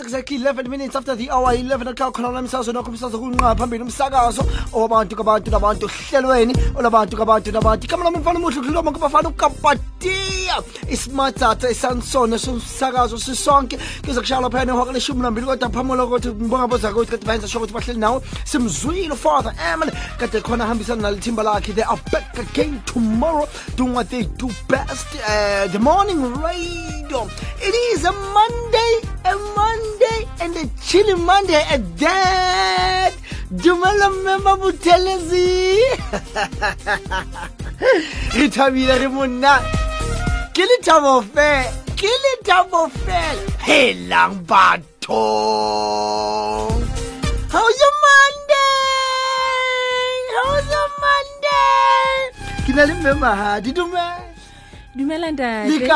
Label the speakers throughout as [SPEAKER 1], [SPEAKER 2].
[SPEAKER 1] exactly 11 minutes after the hour 11 o'clock. Khona namsakazo nokho umsakazo kunqa phambili umsakazo. Owabantu kabantu nabantu hlelweni olabantu kabantu nabantu. Lami mfana umuhle kuloma kubafana ukapatiya isimatsatsa isansona somsakazo sisonke kuze kushayela phela nehora leshumi nambili kodwa phamula ukuthi ngibonga bozakuthi kade bayenza sure ukuthi bahleli nawo simzwile father emily kade khona ahambisana nalithimba lakhe they are back again tomorrow doing what they do best. Uh, the morning radio. It is a monday a monday and a chilly monday at that. Dumela mmema bothelezi re thabile re monna ke lethabo fela ke lethabo fela helang batho how's your monday? How's your monday? Ke na le mme mahadi dumela
[SPEAKER 2] dumela ntate.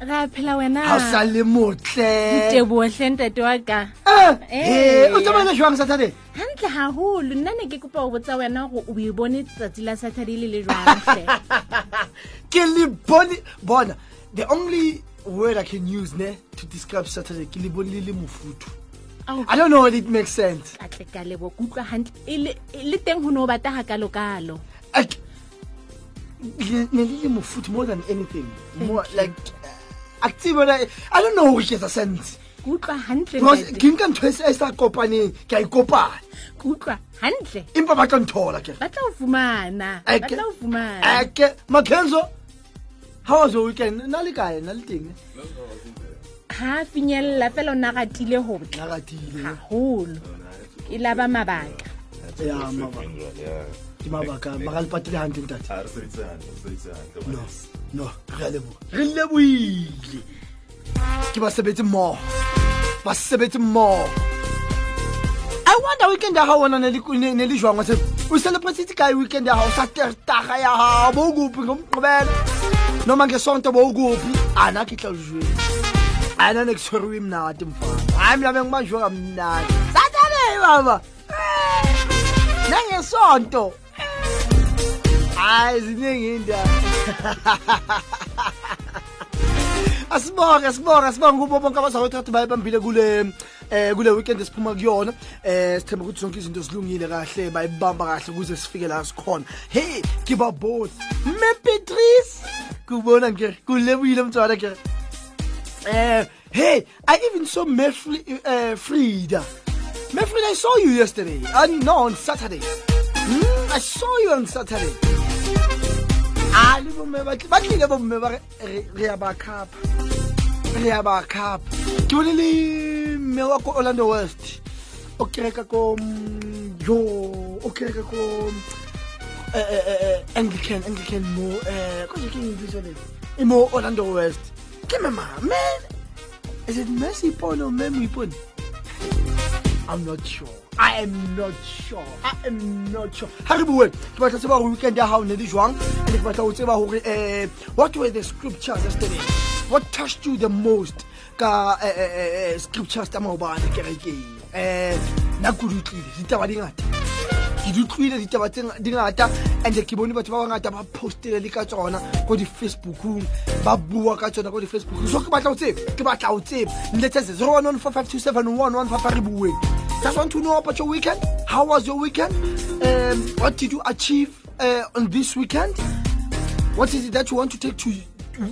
[SPEAKER 2] Ra phela wena.
[SPEAKER 1] Ha o sa le motle.
[SPEAKER 2] Tebohle ntate wa ka.
[SPEAKER 1] Eh,
[SPEAKER 2] Eh.
[SPEAKER 1] eh, o tsamaile jwang saturday?
[SPEAKER 2] Hantle haholo. Nna ne ke kopa go botsa wena gore o e bone tsatsi la saturday le le jwangtle
[SPEAKER 1] ke le bone bona the only word i can use ne to describe saturday ke le bone le le mofuthu. I don't know whether it makes sense.
[SPEAKER 2] Katle ka lebo ke utlwa hantle. E le- e le teng go ne o bata ga kalo-kalo
[SPEAKER 1] like le ne le le mofuthu more than anything. More like a ke tsebe whether- i don't know gore ke etsa sense.
[SPEAKER 2] Ke utlwa hantle
[SPEAKER 1] ke nka ntho e e sa kopaneng ke a ikopanya
[SPEAKER 2] ke utlwa hantle.
[SPEAKER 1] Empa ba tla nthola ke.
[SPEAKER 2] Ba tla o fumana ba
[SPEAKER 1] Eke-
[SPEAKER 2] tla o fumana.
[SPEAKER 1] eke makenzo how was your weekend? Na le kae? Na le teng?
[SPEAKER 2] Ha finyella fela o ne a ratile go tla.
[SPEAKER 1] Na ratile.
[SPEAKER 2] Gagolo e laba mabaka.
[SPEAKER 1] Ya mabaka ke mabaka maka le patile gantle ntate. No re a leboga re leboile ke basebetsi mmogo basebetsi mmogo i wonder weekend ya gago ona ne le- jwangwa se o celebrate kae weekend ya gago sa tertaga ya gago bo o kuphi ngomgqibelo noma ngesonto bo o kuphi ana ke tla ujweni ana ne ke tshweriwe mnate mfana. Hayi mna bengibanjwe kamnati satabei baba. Eh, nangesonto hayi ziningi indaba asibonge asibonge asibonge kubo bonke abazawethu kathi bayibambile kule eh kule weekend esiphuma kuyona eh sithemba ukuthi zonke izinto zilungile kahle bayibamba kahle ukuze sifike la sikhona hey kiba both. Me Patrice! Kubona ke kulebuyile mntwana ke eh hey i even saw me uh, frida. Me i saw you yesterday uh, no on saturday mm, i saw you on saturday. A le bomme ba ba tlile bomme ba re- ya ba khapa re ya ba khapa ke bone le mme wa ko orlando west. O kereka ko mm, yo o kereka ko eh, eh, eh, eh, anglican anglican mo eh ko ke eng bitso le e mo orlando west. Ke mama man is it mercy pone or memo ipone I'm not sure. I am not sure. I am not sure. Ha re bue, ke batla tseba hore weekend ya hao ne le jwang, and ke batla ho tseba hore eh what were the scriptures yesterday? What touched you the most ka eh, eh, eh, scriptures tsa maobane kerekeng? Eh na ku utlwile ditaba di ngata. Ke di utlwile ditaba di ngata and ke bone batho ba bangata ba postile le ka tsona ko di-facebookong ba bua ka tsona ko di-facebookong so ke batla ho tseba ke batla ho tseba. Nletsetse zero one one four five two seven one one five re bueng just want to know about your weekend? How was your weekend? Um, what did you achieve uh, on this weekend? What is it that you want to take to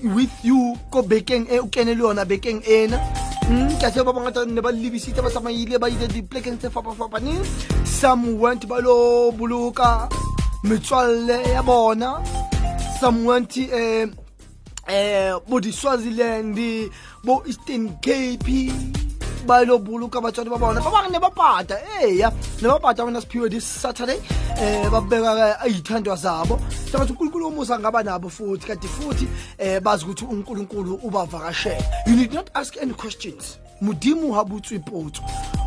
[SPEAKER 1] with you ko bekeng e o kene le yona bekeng ena Mm, a tseba ba bangata ne ba lebisitse ba tsamaile ba ile diplekeng tse fapafapaneng. Some went ba lo boloka metswalle ya bona. Some went eh, eh, bo di-swaziland bo eastern cape ba lo boloka batswadi ba bona. Ba bangwe ne ba pata eya ne ba siphiwe this saturday eh babeka ayithandwa zabo. Sabathi uNkulunkulu umusa ngaba nabo futhi kanti futhi eh bazi ukuthi uNkulunkulu ubavakashela you need not ask any questions. Modimo ha butswe potso.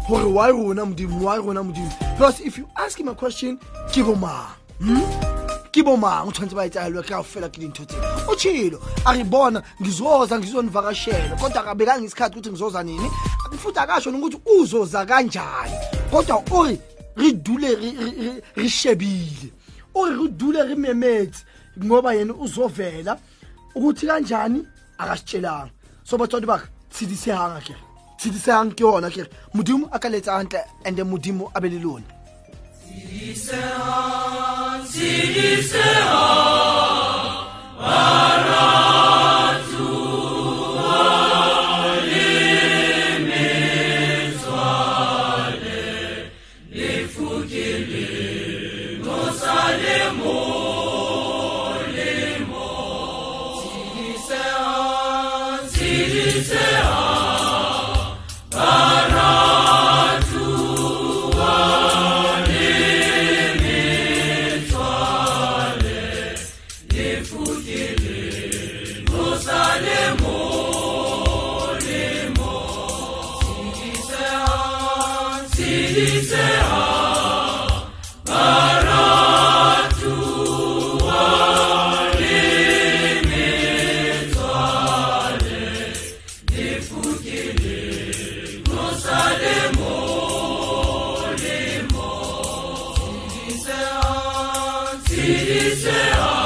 [SPEAKER 1] Hore why rona modimo why rona modimo because if you ask him a question ke bo mang? Hmm? Ke bomang o tshwanetse ba etsayelwe ka fela ke dintho tsena. O tshilo a re bona ngizoza ngizonivakashela. Kodwa akabekanga isikhathi ukuthi ngizoza nini? Futhi akasho nokuthi uzoza kanjani? Kodwa uri re dule re- shebile. Uri re dule re memetse ngoba yena uzovela. Ukuthi kanjani? Akasitshelanga. So batswadi baka tshedisehanga ke tshedisang ke ona kere? Modimo a ka letsa gantle and modimo a be le Silicean, Silicean, lona ka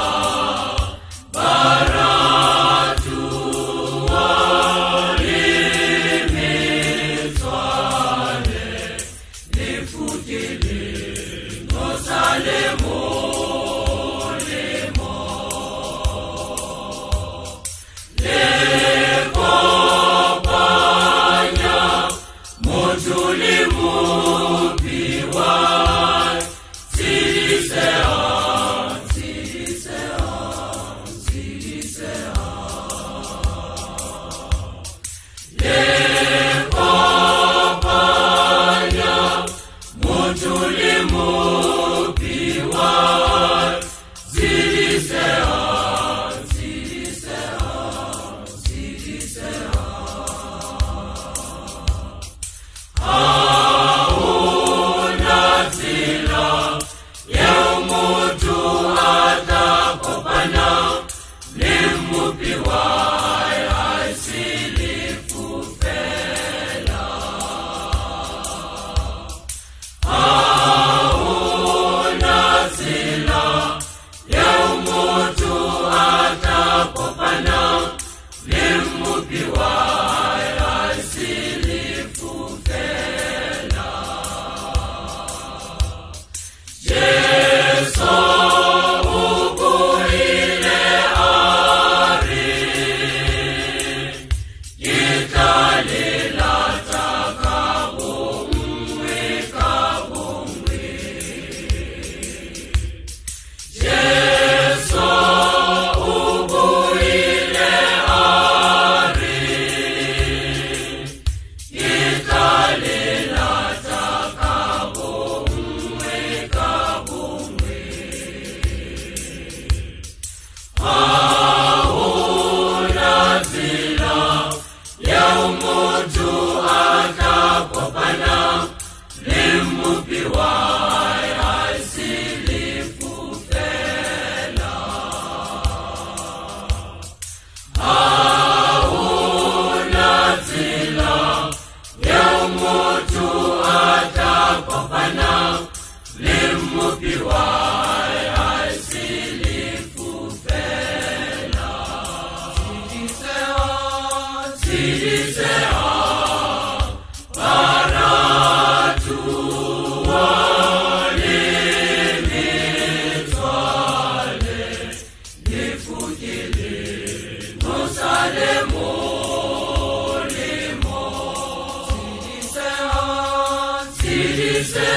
[SPEAKER 1] nnete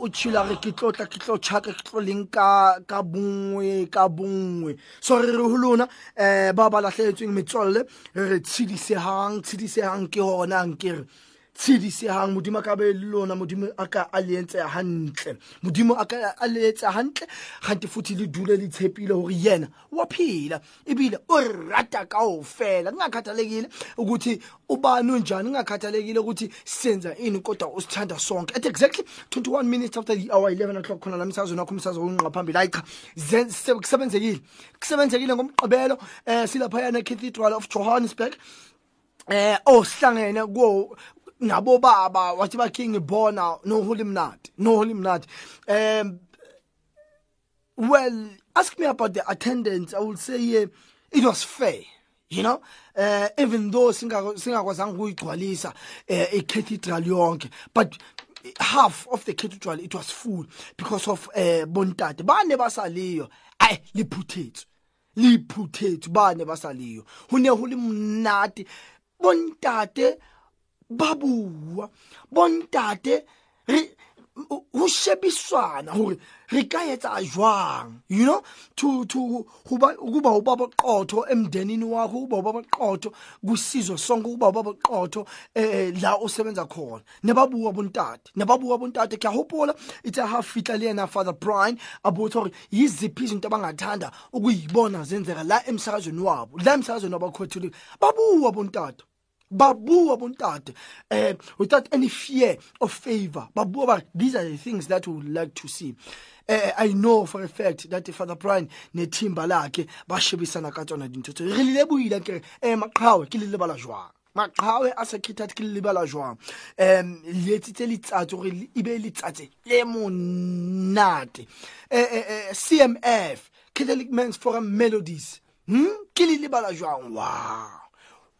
[SPEAKER 1] o tshila re ke tlotla ke tlo tshaka ke tlo leng ka ka bongwe ka bongwe so re re ho lona um ba ba lahletsweng metswalle re re tshedisehang tshedisehang ke hona nkere tshedisehang modimo a ka be le lona modimo a ka a le entse hantle. Modimo a ka a le etse hantle gante futhi le dule le tshepile gore yena wa phila ebile o rata kaofela. Kungakhathalekile ukuthi ubani unjani kungakhathalekile ukuthi senza ini kodwa usithanda sonke. At exactly 21 minutes after the hour 11 o'clock khona la msazweni wakho umsazo unqa phambili. Hayi cha kusebenzekile kusebenzekile ngomgqibelo um silaphayana ecathedral of johannesburg. Eh osihlangene kuwo nabo baba wathi bakhe ngibona noholi mnati noholi mnati. Um well ask me about the attendance i will say uh, it was fair you know? Uh, even though singakwazanga ukuyigcwalisa uh, i-cathedral yonke but half of the cathedral it was full because of uh, bontate. Bane basaliyo ay liphuthetswe liphuthetswe bane basaliyo. Ho ne ho le monate bontate ba bua bontate re ho shebiswana hore re ka etsa jwang you know? To to kuba kuba ubaba qotho emndenini wakho kuba ubaba qotho kusizwe sonke kuba ubaba qotho eh la osebenza khona. Nebabuka bontate nebabuka bontate. Ke hopola itse ha fitla le yena father Brian abotha hore yiziphi izinto abangathanda ukuyibona zenzeka la emsakazweni wabo la emsakazweni wabakhothuli babuka bontate. Babua bontate uh, without any fear of favor. Babua ba these are the things that we would like to see. Uh, i know for a fact that father brian nethimba lakhe bashebisana ka tsona dintho tse. Re lile buile ke eh maqhawe ke le lebala jwang? Maqhawe a secretary ke le lebala jwang? Um le etsitse letsatsi gore e be letsatsi le monate. Eh, eh, eh, cmf catholic men's forum melodies. Hmm? ke le lebala jwang? Wow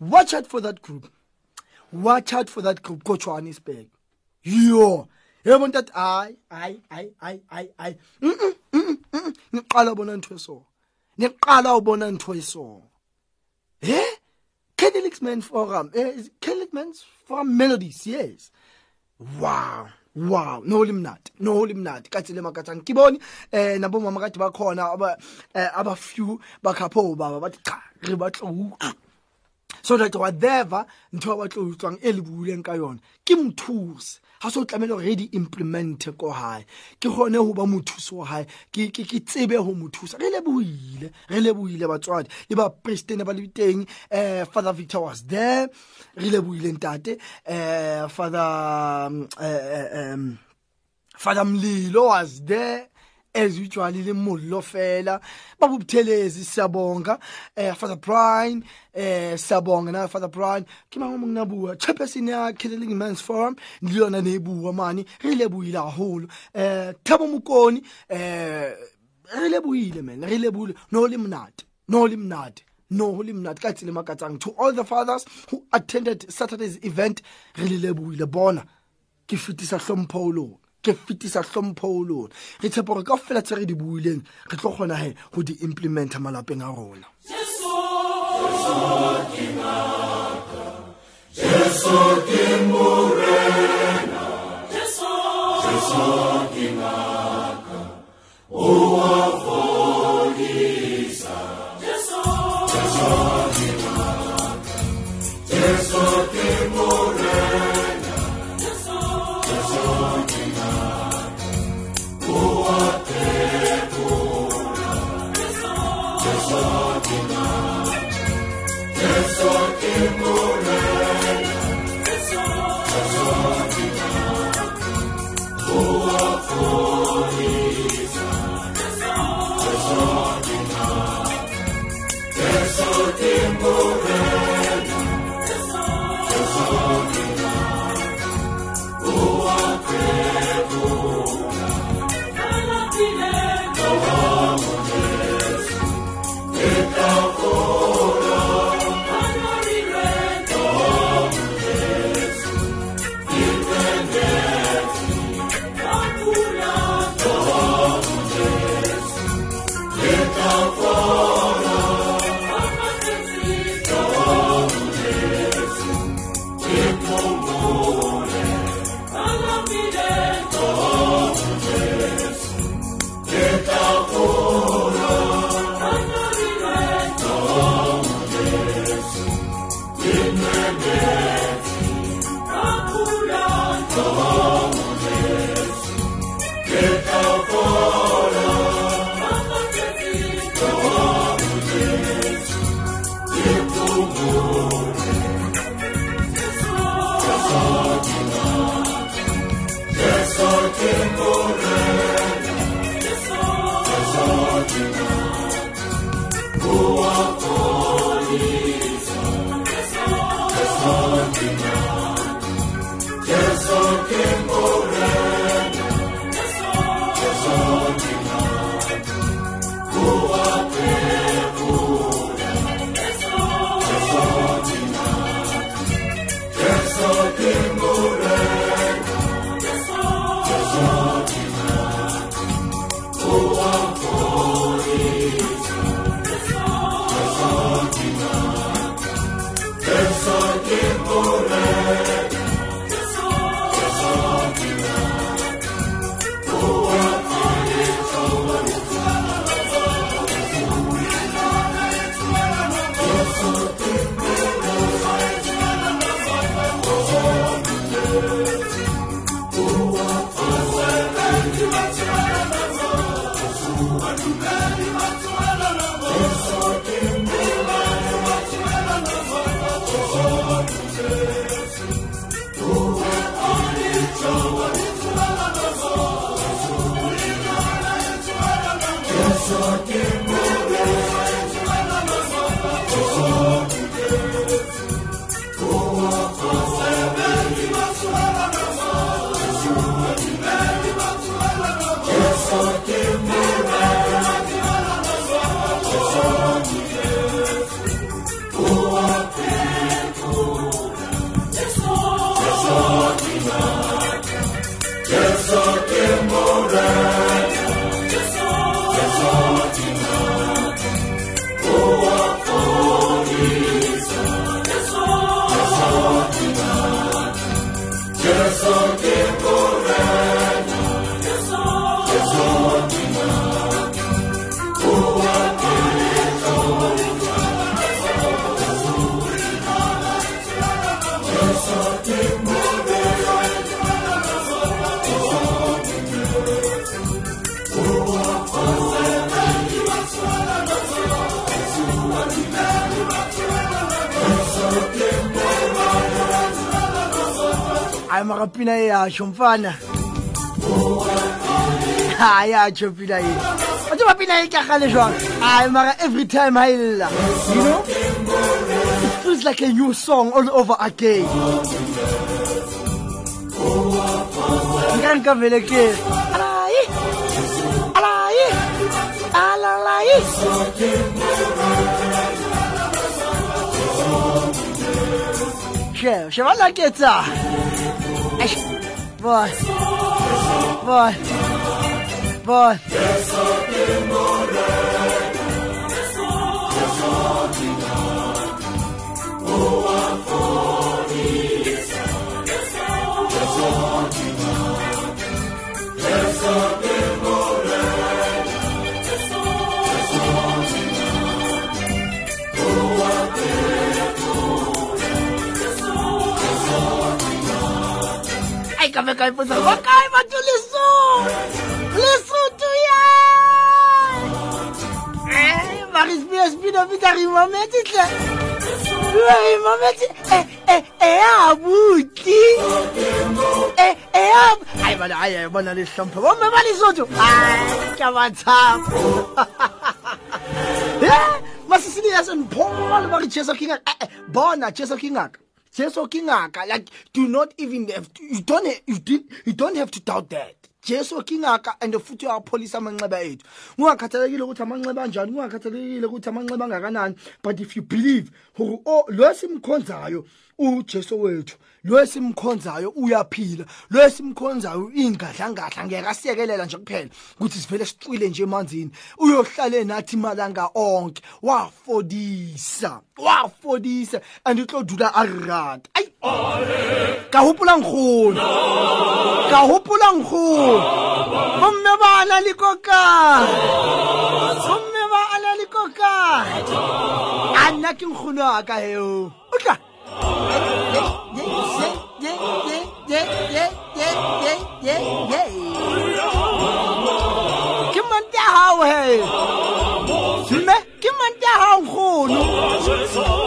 [SPEAKER 1] watch out for that group. Watch out for that group. Ko Johannesburg. Yo. Yebo ntathi hayi hayi hayi hayi hayi hayi. Ngiqala ubona into eso. Niqala ubona into eso. Eh Catholic Men Forum. Eh Catholic Men's Forum Melodies? Yes. Wow wow. No limnati no limnati kathi le makathani kiboni eh nabo mama kade bakhona aba eh, aba few bakhapho baba bathi cha re batlo so that whatever ntho ba tlo utswang e le buileng ka yona ke mothusi ha so tlamela re di implement ko hae. Ke gone ho ba mothusi wa hae. Ke ke ke tsebe ho mothusa. Re le buile re le buile batswadi. Le ba president ba le teng eh father Victor was there. Re le buile ntate eh father um, uh, um father Mlilo was there. as usual le mollo fela baba ubuthelezi siyabonga. Eh father brian eh siyabonga na father brian. Kima ngomu nginabuwa chairperson ya killing men's forum ndilona nebuwa mani. Rile buyila holo eh thabo mukoni eh rile buyile man rile buyile no limnati no limnati no limnati kathi lemakatsang to all the fathers who attended saturday's event rile buyile bona. Ke fitisa hlompho lo ke fetisa hlompho o lona. Re tshepa gore ka fela tse re di buileng re tlo go di implementa malapeng a rona. Jesu ke morena. Jesu Jesu ke ngaka. O Zorkin. Hayi makapina iyasho mfana hayi yatsho pina ye batho ba pina e kagale jwang? Hayi mara every time ha ella you know? It feels like a new song all over again. Nka nka vele ke. Alayi alayi alalayi Che, che va la Voz. Voz. É só I do. ka be ka ipotsa go kae batho lesong lesotho ya marisbspino fita re imametse tle. Re imametse e ya butli ai bana ai bona le hlompho. Bomme ba lesotho. Ka batshapa eh, masisini ya senphole ba re chesa ke ngaka. Eh, eh, bona chesa ke ngaka. Jesu kingaka like do not even have to, you don't you did you don't have to doubt that. Jesu kingaka and futhi uyapholisa amanxeba ethu. Ungakhathalekile ukuthi amanxeba anjani ungakhathalekile ukuthi amanxeba angakanani but if you believe oh lo simkhonzayo uJesu wethu lo simkhonzayo uyaphila lo simkhonzayo ingadlangahla ngeke asiyekelela nje kuphela ukuthi sivele sicwile nje emanzini. Uyohlale nathi malanga onke wafodisa wafodisa and utlo dula a rata ai ka hopola nkgono ka hopola nkgono bomme ba ana le koka bomme ba ana le koka a nna ke nkgono a ka heo o tla ke mante ya hao he mme ke mante ya hao nkgono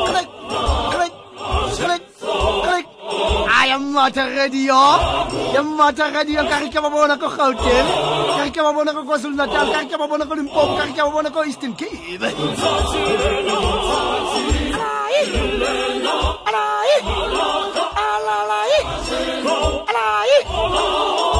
[SPEAKER 1] Click, click, click, click. Ah, ya mmatha radio ya mmatha radio ka re ke ba bona ko gauteng ka re ke ba bona ko kwazulu natal ka re ke ba bona ko limpopo ka ke ba ko eastern cape Alai. Alai. 来们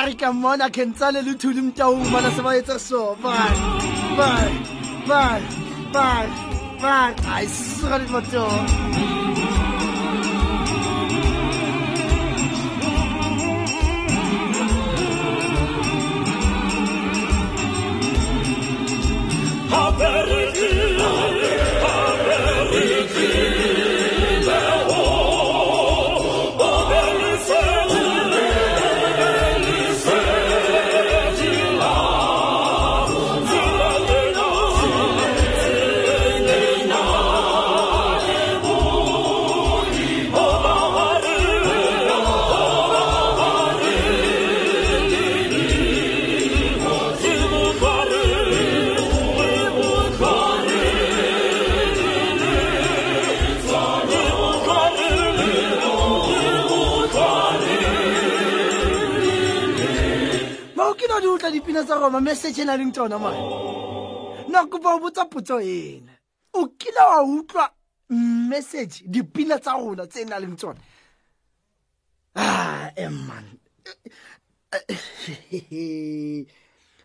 [SPEAKER 1] ka re ka mmona ke ntsane le thule mtaumana se ba etsa so. Bana bana bana bana ai sesegane matoo dipina tsa roma message e na leng tsona mae na kopa o botsa potso ena. O kile wa utlwa message dipina tsa rona tse na leng tsona ah emman.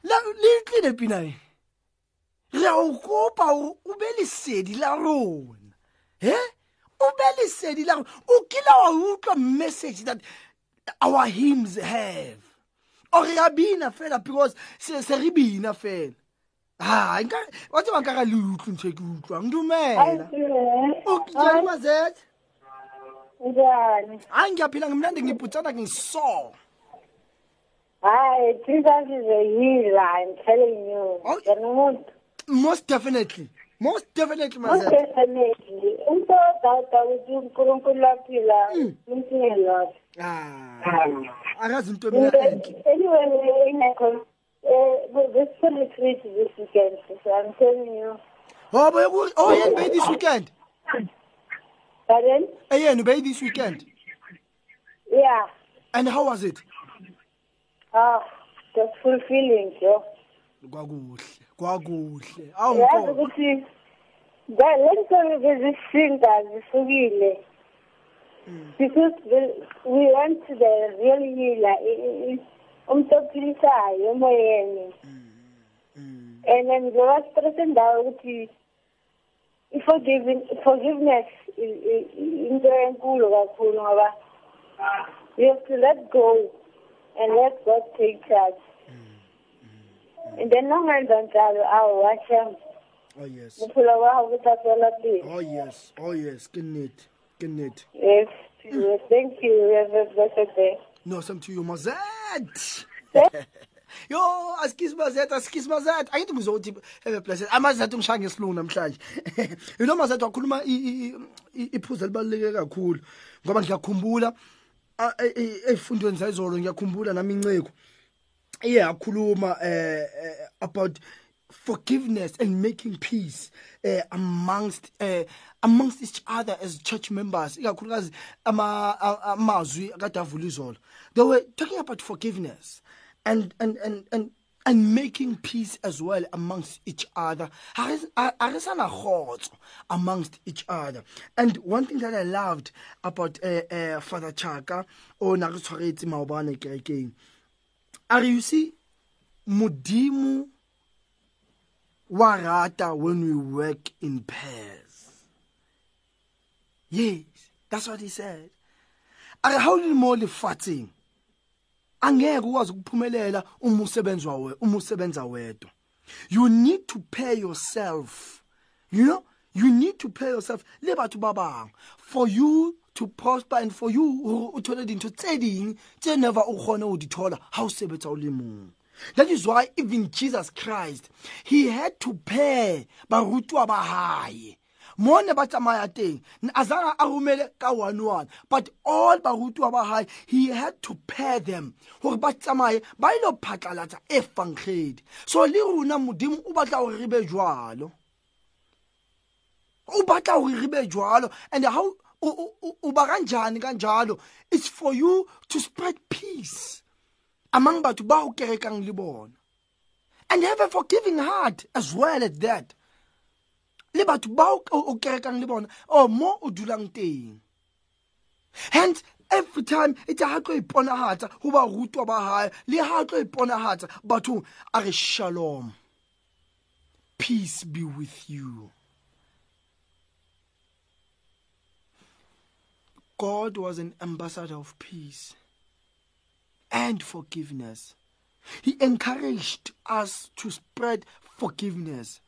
[SPEAKER 1] Le tlile pina e? Re o kopa gore o be lesedi la rona. E o be lesedi la rona. O kile wa utlwa message that our hymns have fela because se se re bina fela ha nka wa tseba nka ga le utlwe ntho ke utlwang dumela o jani mazet
[SPEAKER 3] Njani?
[SPEAKER 1] hayi ngiyaphila ngimnandi ngiputsana ngiso
[SPEAKER 3] Hayi, Jesus is a healer, I'm telling you.
[SPEAKER 1] Oh. Most definitely. Most definitely
[SPEAKER 3] Most definitely. Odawuda ukuthi uNkulunkulu umuntu ngelona.
[SPEAKER 1] ah akazi into enhle
[SPEAKER 3] Anyway, ingekho eh this retreat this weekend. So I'm telling you.
[SPEAKER 1] oh boy oh yena bay this weekend
[SPEAKER 3] Pardon?
[SPEAKER 1] eh yena bay this weekend
[SPEAKER 3] Yeah.
[SPEAKER 1] and how was it
[SPEAKER 3] Ah, just fulfilling, yo.
[SPEAKER 1] kwakuhle kwakuhle
[SPEAKER 3] Yazi
[SPEAKER 1] awunkomo
[SPEAKER 3] ukuthi la lento bezisinda zisukile. Mm. Because we went to the real healer, i- i- umuntu emoyeni. And then njengoba sitrese indawo ukuthi i-forgiving- forgiveness i- i- i- into enkulu kakhulu ngoba ah. you have to let go and let God take charge. Mm, mm, and then nongenza njalo awu washa
[SPEAKER 1] oh yes.
[SPEAKER 3] Bophelo ba gago bo tla tswela pele
[SPEAKER 1] oh yes. Oh yes. Ke nnete ke nnete
[SPEAKER 3] yes yes, thank you. Have a blessed day.
[SPEAKER 1] No same to you mazet. Yo askis mazet askis mazet. Ayithi ngizothi have a blessed amazet ungishaya ngesilungu namhlanje. You know mazet wakhuluma i- i- i- iphuzu elibaluleke kakhulu ngoba ngiyakhumbula a- e- e- ey'fundweni zayizolo ngiyakhumbula nami inceko iye yakhuluma eh eh, about forgiveness and making peace uh, amongst uh, amongst each other as church members. They were talking about forgiveness and and and and and making peace as well amongst each other. Amongst each other. And one thing that i loved about uh, uh, father chaka o na re tshwaretse maobane kerekeng. Are you see modimo wa rata when we work in pairs. Yes that's what he said. Are how le mo lefatsheng angeke ukwazi ukuphumelela uma usebenza you need to pay yourself you know? You need to pay yourself le batho ba for you to prosper and for you hore o thole dintho tse ding never o kgone ho di that is why even jesus christ he had to pay barutwa ba hae. Mone ba tsamaya teng azanga a romele ka one one but all barutwa ba hae he had to pair them. Gore ba tsamaye ba ile ho phatlalatsa e fankgedi so le rona modimo o batla gore re be jwalo. O batla gore re be jwalo. And how o- o o- o ba kanjani kanjalo it's for you to spread peace. Among batho ba o kerekang le bona. And have a forgiving heart as well at that. Le batho ba o kerekang le bona or mo o dulang teng. Hence every time e tla ha tlo iponahatsa ho ba rutwa ba hae le ha tlo iponahatsa bathong a re shalom. Peace be with you. God was an ambassador of peace and forgiveness. He encouraged us to spread forgiveness.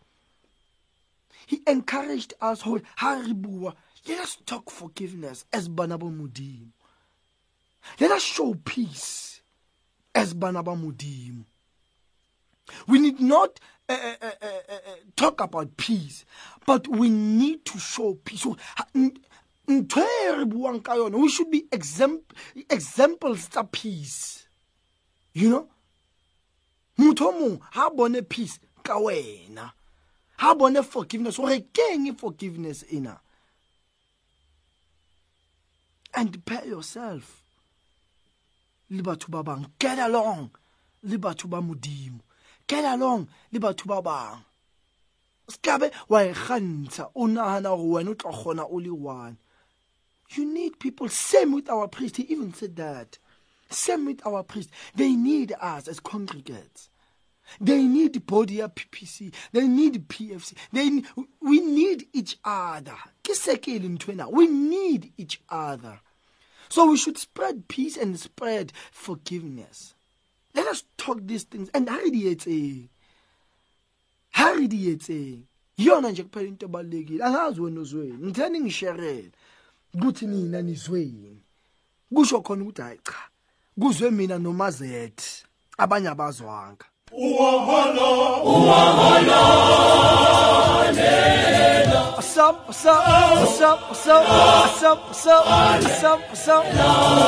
[SPEAKER 1] He encouraged us, Haribua, let us talk forgiveness as Banaba Mudim. Let us show peace as Banaba Mudim. We need not uh, uh, uh, talk about peace, but we need to show peace. So, ntho e re buang ka yone we should be examples tsa peace. You know? Motho o mongwe bone peace ka wena ha bone forgiveness gore keng forgiveness ena? And prepare yourself. Le batho ba bang get along. Le batho ba modimo get along. Le batho ba bang. Sekabe wa e gantsha o nagana gore wena o tla kgona o le one You need people. Same with our priest. He even said that. Same with our priest. They need us as congregates. They need body PPC. They need PFC. They we need each other. We need each other. So we should spread peace and spread forgiveness. Let us talk these things and hurry di etseng. Hurry di etseng. Yona nje kuphela into ebalekile. Angazi wena uzweni. Kuthi nina nizweni kusho khona ukuthi hayi cha kuzwe mina nomazethi abanye abazwanga. Uwaholo uwaholo Sup, sup, sup, sup, sup, sup, sup, sup. No,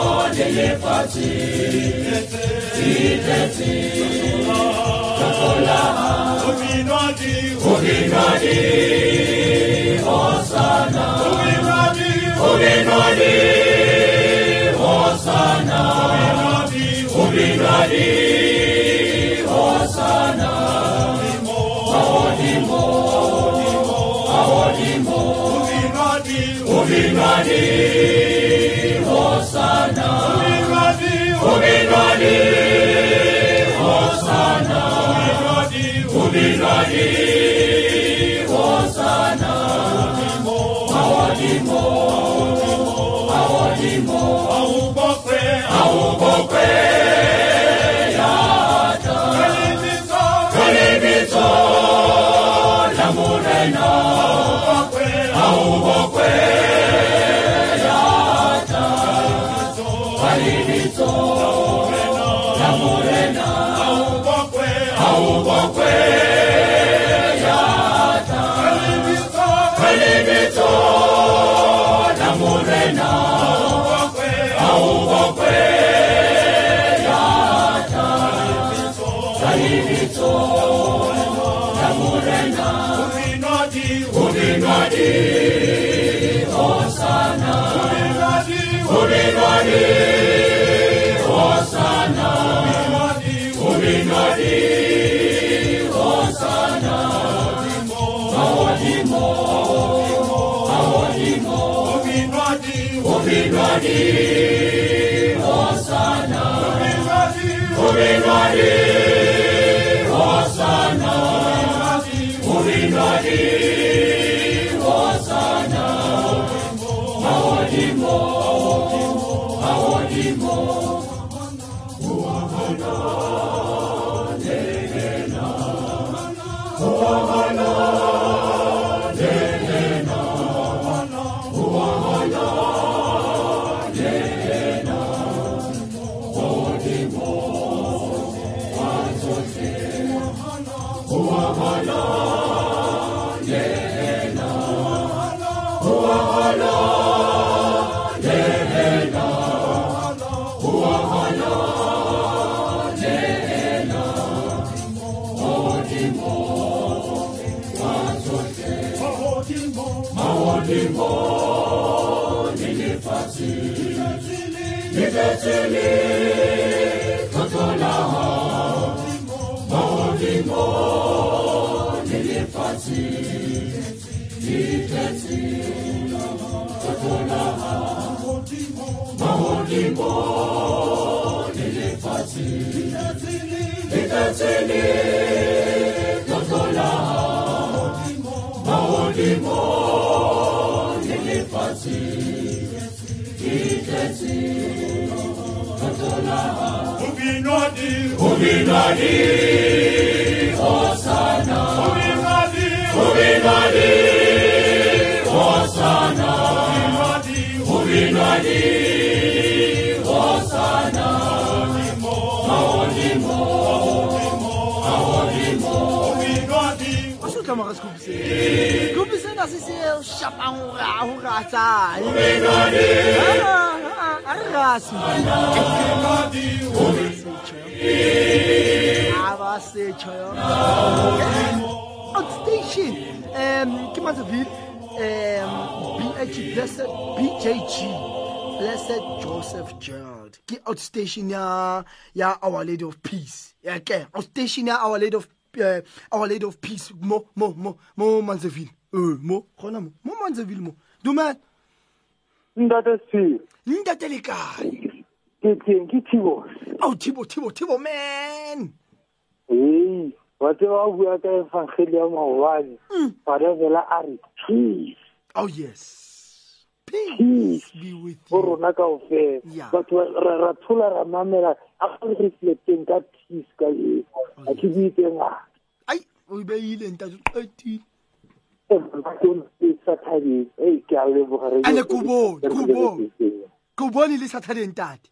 [SPEAKER 4] Titeti, Kakola, Uminwadi, Uminwadi, Hosanna, Uminwadi, Uminwadi, Hosanna, Uminwadi, Uminwadi, Hosanna, Aodimo, Aodimo, Uminwadi, Hosanna, Uminwadi, Uminwadi, Ubiradi, Hosanna, Awadimo, Awadimo, Ubinwadi, Hosanna. Ubinwadi, Hosanna. Ubinwadi, Hosanna. Italy. Nilipo, nilipati, nitatsini, totola, maudimo, nilipati, nitati, totola, ubinwadi, ubinwadi, osana, ubinwadi,
[SPEAKER 1] ubinwadi, se shapang go ratsa a re rase a ba setšho yo outstation um ke matsaville um bh blessed bjg blessed joseph gerald ke outstation ya ya our lady of peace ya ke outstation ya our lady of uh, our lady of peace mo mo mo mo manzeville uh, mo gona mo mo manzeville mo. Dumela
[SPEAKER 5] ntate seo
[SPEAKER 1] ntate le kae.
[SPEAKER 5] Ke teng ke thibos
[SPEAKER 1] ao thibo thibo thibo man.
[SPEAKER 5] Ee wa tseba wa bua ka efangeli ya maobane. Badavela a re peace
[SPEAKER 1] oh yes peace be with
[SPEAKER 5] go
[SPEAKER 1] you.
[SPEAKER 5] Rona kao fela
[SPEAKER 1] Yeah.
[SPEAKER 5] batho ba- ra ra thola ra mamela a ka re reflecteng ka peace ka eo a oh, ke buitse ngata
[SPEAKER 1] ai o beile ntate o qetile.
[SPEAKER 5] Eh, sa thabeng. Ei ke a leboga
[SPEAKER 1] Ane ke bone, ke bone.
[SPEAKER 5] ke
[SPEAKER 1] ke bone le saturday ntate.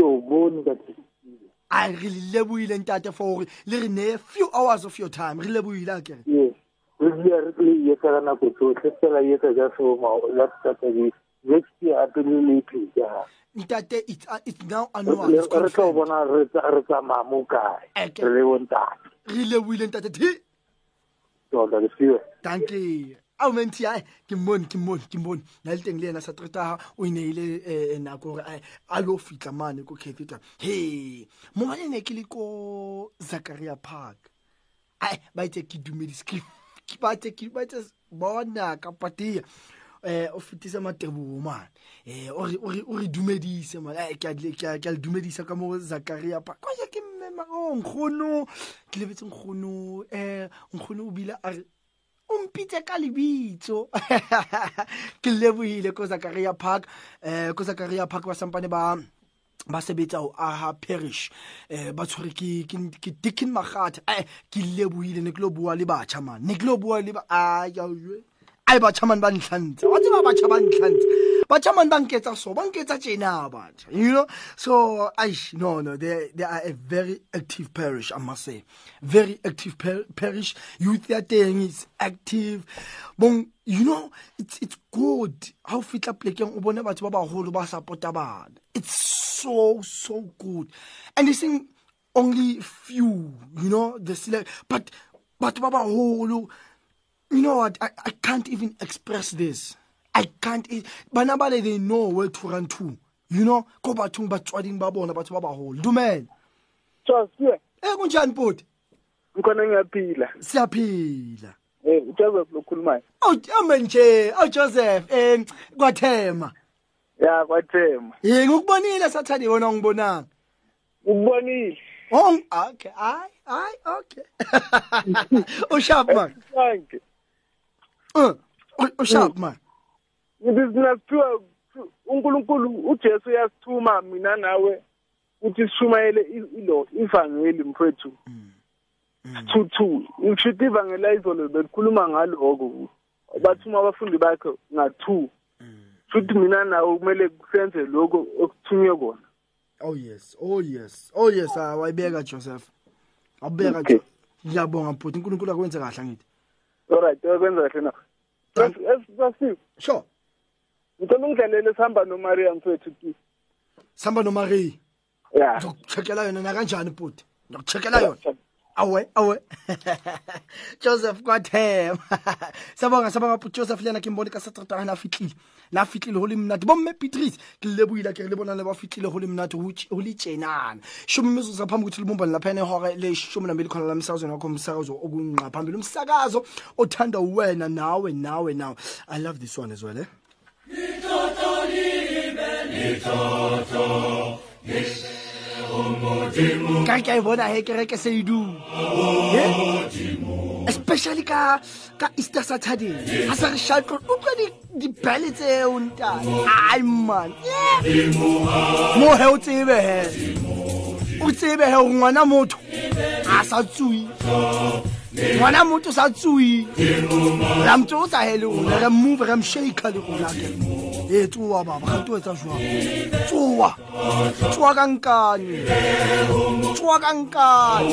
[SPEAKER 5] O bone ka
[SPEAKER 1] ai re le ntate for gore le re neye few hours of your time. Re a kere
[SPEAKER 5] yes re dula re tlo e etsa ka nako tsotlhe fela e etsa ja seomalatsatabeng next year ape le le ipheta
[SPEAKER 1] ntate it's, uh, it's now annual
[SPEAKER 5] re tlo bona re re tsamaya mo kae
[SPEAKER 1] Okay.
[SPEAKER 5] re le bontate
[SPEAKER 1] re leboile ntate thi
[SPEAKER 5] tota ke fiwe
[SPEAKER 1] danke ao menti ai ke mmone ke mmone ke mmone. Na le teng le ena sa treta o ineile um nako gore a lo fitlha mane ko cathedral he mongwane ne ke le ko zacharia park. Ai ba itse ke dumedise ke ke- ba itse ke ba itse bona ka patia eh o fetisa matebogo man eh o re- o re o re dumedise man ai ke a le- ke a ke a le dumedisa ka mo zacharia park. Kwa ke mmema o nkgono ke lebetse nkgono eh nkgono o bile a re o mpitse ka lebitso. Ke lebohile ko zacharia park eh ko zacharia park ba sampane ba ba sebetsa ho aha parish eh ba tshwere ke Dickin Magatha eh ke lebohile ne ke lo bua le batjha man. Ne ke lo bua le ba aya ai batjha man ba ntlhantse wa tseba batjha ba ntlhantse batjha man ba nketsa so ba nketsa tjena batjha you know? So aish no no. They they are a very active parish i must say. Very active par- parish. Youth ya teng is active. Bon you know it's it's good. How fitla plekeng o bone batho ba baholo ba supporta bana. It's so so good. And it's in only few you know the select but but ba baholo you know what? I, I can't even express this. I can't e- bana bale they know where to run to. You know? Ko bathong batswading ba bona batho ba baholo. Dumela.
[SPEAKER 5] So siwe
[SPEAKER 1] eh kunjani bhuti
[SPEAKER 5] ngikhona ngiyaphila.
[SPEAKER 1] Siyaphila.
[SPEAKER 5] Um ujoseph lokhulumayo
[SPEAKER 1] awu amenje awu joseph um kwathema.
[SPEAKER 5] Ya kwathema.
[SPEAKER 1] Ye ngikubonile sathane wona ngibonanga
[SPEAKER 5] ukubonile
[SPEAKER 1] oh okay. Ay ay okay. Usharp man.
[SPEAKER 5] Sanke
[SPEAKER 1] uh usharp man
[SPEAKER 5] ngithi sinasithiwa unkulunkulu ujesu uyasithuma mina nawe uthi sishumayele ilo ivangeli mfethu. Two ngishuthi ivangeli ayizolo belikhuluma ngaloko. Bathuma abafundi bakhe nga-two. Shuthi mina nawe kumele senze lokho okuthunywe kona.
[SPEAKER 1] Oh yes. Oh yes. Oh yes. Ah, wayibeka joseph
[SPEAKER 5] Okay.
[SPEAKER 1] Jo- ngiyabonga bhuti unkulunkulu akwenze kahle angithi.
[SPEAKER 5] Alright kwenza kahle na sasiwe
[SPEAKER 1] sure.
[SPEAKER 5] Ngicela ungidlalele sihamba nomariam mfethu please.
[SPEAKER 1] Sihamba nomarie
[SPEAKER 5] ya
[SPEAKER 1] ngizokucheckela yona nakanjani bhuti ngizokucheckela yona. Awe awe. Joseph kwathema. Sabonga sabonga bhuti joseph lena ke mbone ka satrata na fitlile na fitlile ho le mnate bomme beatrice ke le lebohile ke re le bonane ba fitlile ho le mnate ho le tjenana shumi imizuzu saphambi ukuthi libumbane lapha ehora leshumi nambili khona la emsakazweni wakho umsakazo okunqa. Phambili umsakazo othanda wena nawe nawe nawe. I love this one as well eh ka ke a e bona he kereke se e du especially ka ka easter saturday. A sa re shatlo utlwa di- dibele tseo ntate? Ai man. Mo he o tsebe he? O tsebe he gore ngwana motho a sa tsui ngwana motho sa tsui ra mtse o sa he le rona re move re mshaka le rona ke e tsoa baba ga to etsa jwang tsoa tsoa ka nkane tsoa ka nkane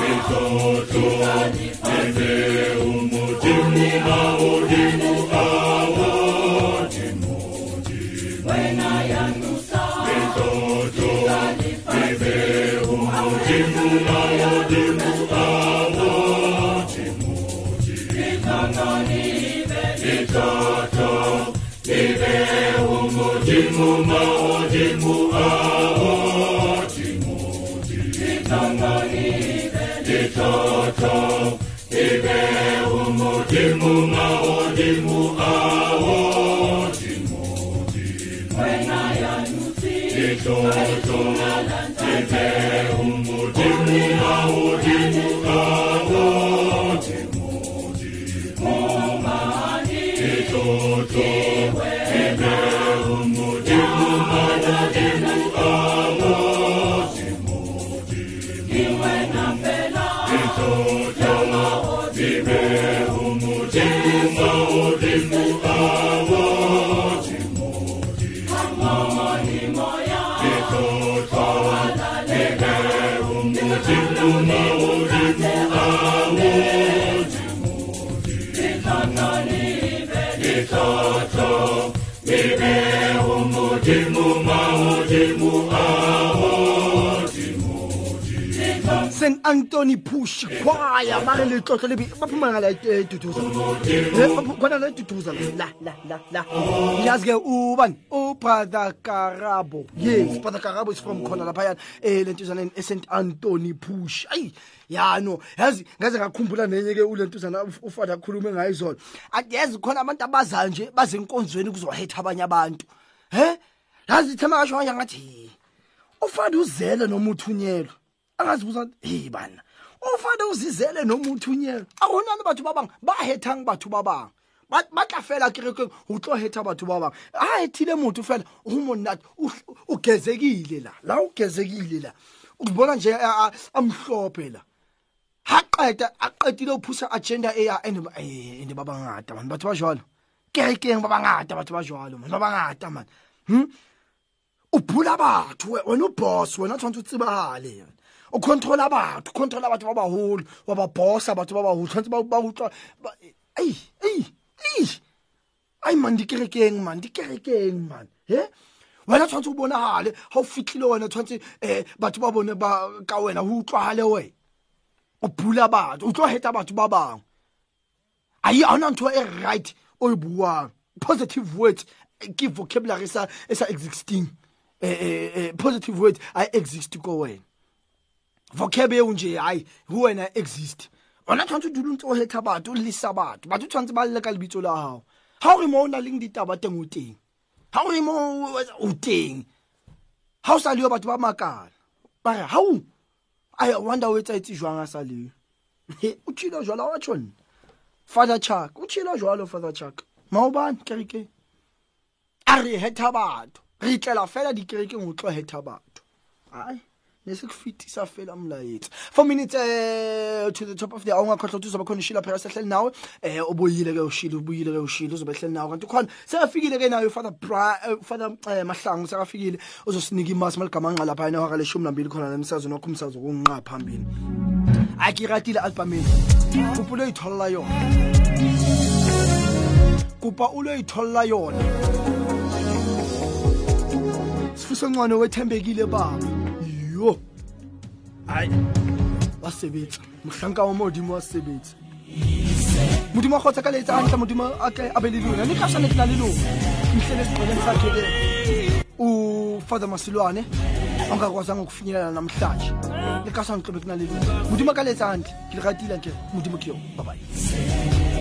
[SPEAKER 1] mtoto Nende umujimu maujimu st antony push. Choir ba re letlotlo le ba phumana la tutuza. Khona la tutuza la la la la. Yazi ke ubani? Ubrother karabo. Yes brother karabo is from khona lapha yana eh lentuzana st antony push. Ayi ya no. Yazi ngaze ngakhumbula nenye ke ulentuzana ufada khulume ngayo izolo yazi khona abantu abazayo nje bazenkonzweni kuzohetha abanye abantu. He? Yazi thema kasho kanje ngathi ufada uzele noma uthunyelwa angazibuza hey bana ufade uzizele noma uthunyelwa akunani batho ba bangwe ba hethang batho ba bangwe ba ba tla fela kerekeng o tlo hetha batho ba bangwe a hethile motho fela. O monate o- o gezekile la. La o gezekile la. Ukubona nje a- a- amhlophe la. Ha qeta a qetile ho phusa agenda e ya ene eh ene ba bangata man batho ba jwalo kerekeng ba bangata batho ba jwalo man ba bangata man hm o phula batho we- wena o boss wena o tshwanetse o tsebahale o controla batho controla batho ba baholo wa ba bossa batho ba baholo tshwanetse ba utlwa ai man dikerekeng man dikerekeng man he? Wena tshwanetse o bonagale ga o fitlhile wena tshwanetse um batho ba bone ba ka wena go utlwagale wena. O phula batho o tlo heta batho ba bangwe ayi a ona ntho e right o e buang. Positive words eh, ke vocabulary sa e sa existing. Eh, eh, eh, positive words a exist ko wena vocab eo nje hayi ho wena exist. Ona tshwanetse o dule ntse o heta batho o lesa batho. Batho tshwanetse ba lle ka lebitso la gago ga o re mo o na leng ditaba teng o teng ga o re mo o teng ga o sa leo batho ba makala. Ba re hau I wonder o etsaetse jwang a sa leo o tshila jwalo wa tshwanne father chuck o tshila jwalo father chuck. Maobane kerekeng a re heta batho re tlela fela dikerekeng ho tlo heta batho. Ai nesikufithisa fela umlayethi four minutes uh, to the top of the hour ungakhohlwa ukuthi uzoba khona ushila phela sehleli nawe. Um ubuyile ke ushila ubuyile ke ushila uzobe ehleli nawe. Kanti khona sekaffikile ke nayo father bra eh, ufather um mahlangu sekaffikile uzosinika imasi maligamanqa lapha yena hora leshumi nambili khona nemsazweni wakho umsazi wokunqa phambili. Hayi ke iratile albhamini yona? Kupa ulo uyitholola yona? Sifiso ncwane wethembekile baba. Yo. Hayi wasebetsa mohlanka wa modimo wa sebetsa. Modimo a kgotsa ka letsa gantle modimo a ke a be le lona. Le ka sane ke na le lona. Mhlele sigqeleni sakhe ke ufather masilwane ongakwazanga ukufinyelela namhlanje. Le ka sane qobe ke na le lona. Modimo ka letsa gantle ke le ratile nke modimo ke yo. Babaye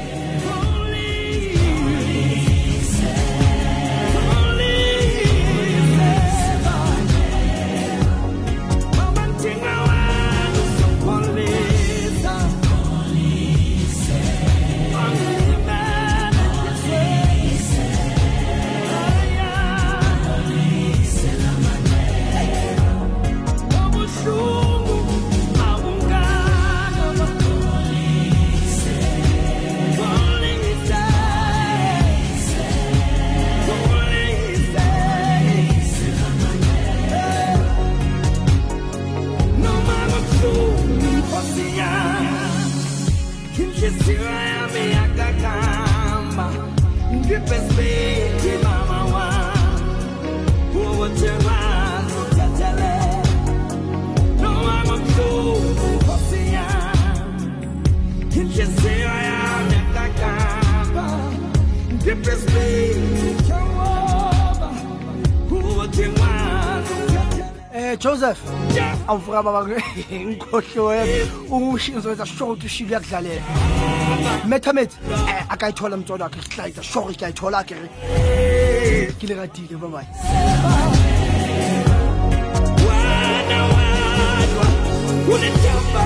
[SPEAKER 1] avuraba inkhohloya uzowenza sure ukuthi ushilo uyakudlalela metamet akayithola mtshwana wakhe hlayiza sure ukuthi ayithola kere ke le ratile
[SPEAKER 6] babaye unethemba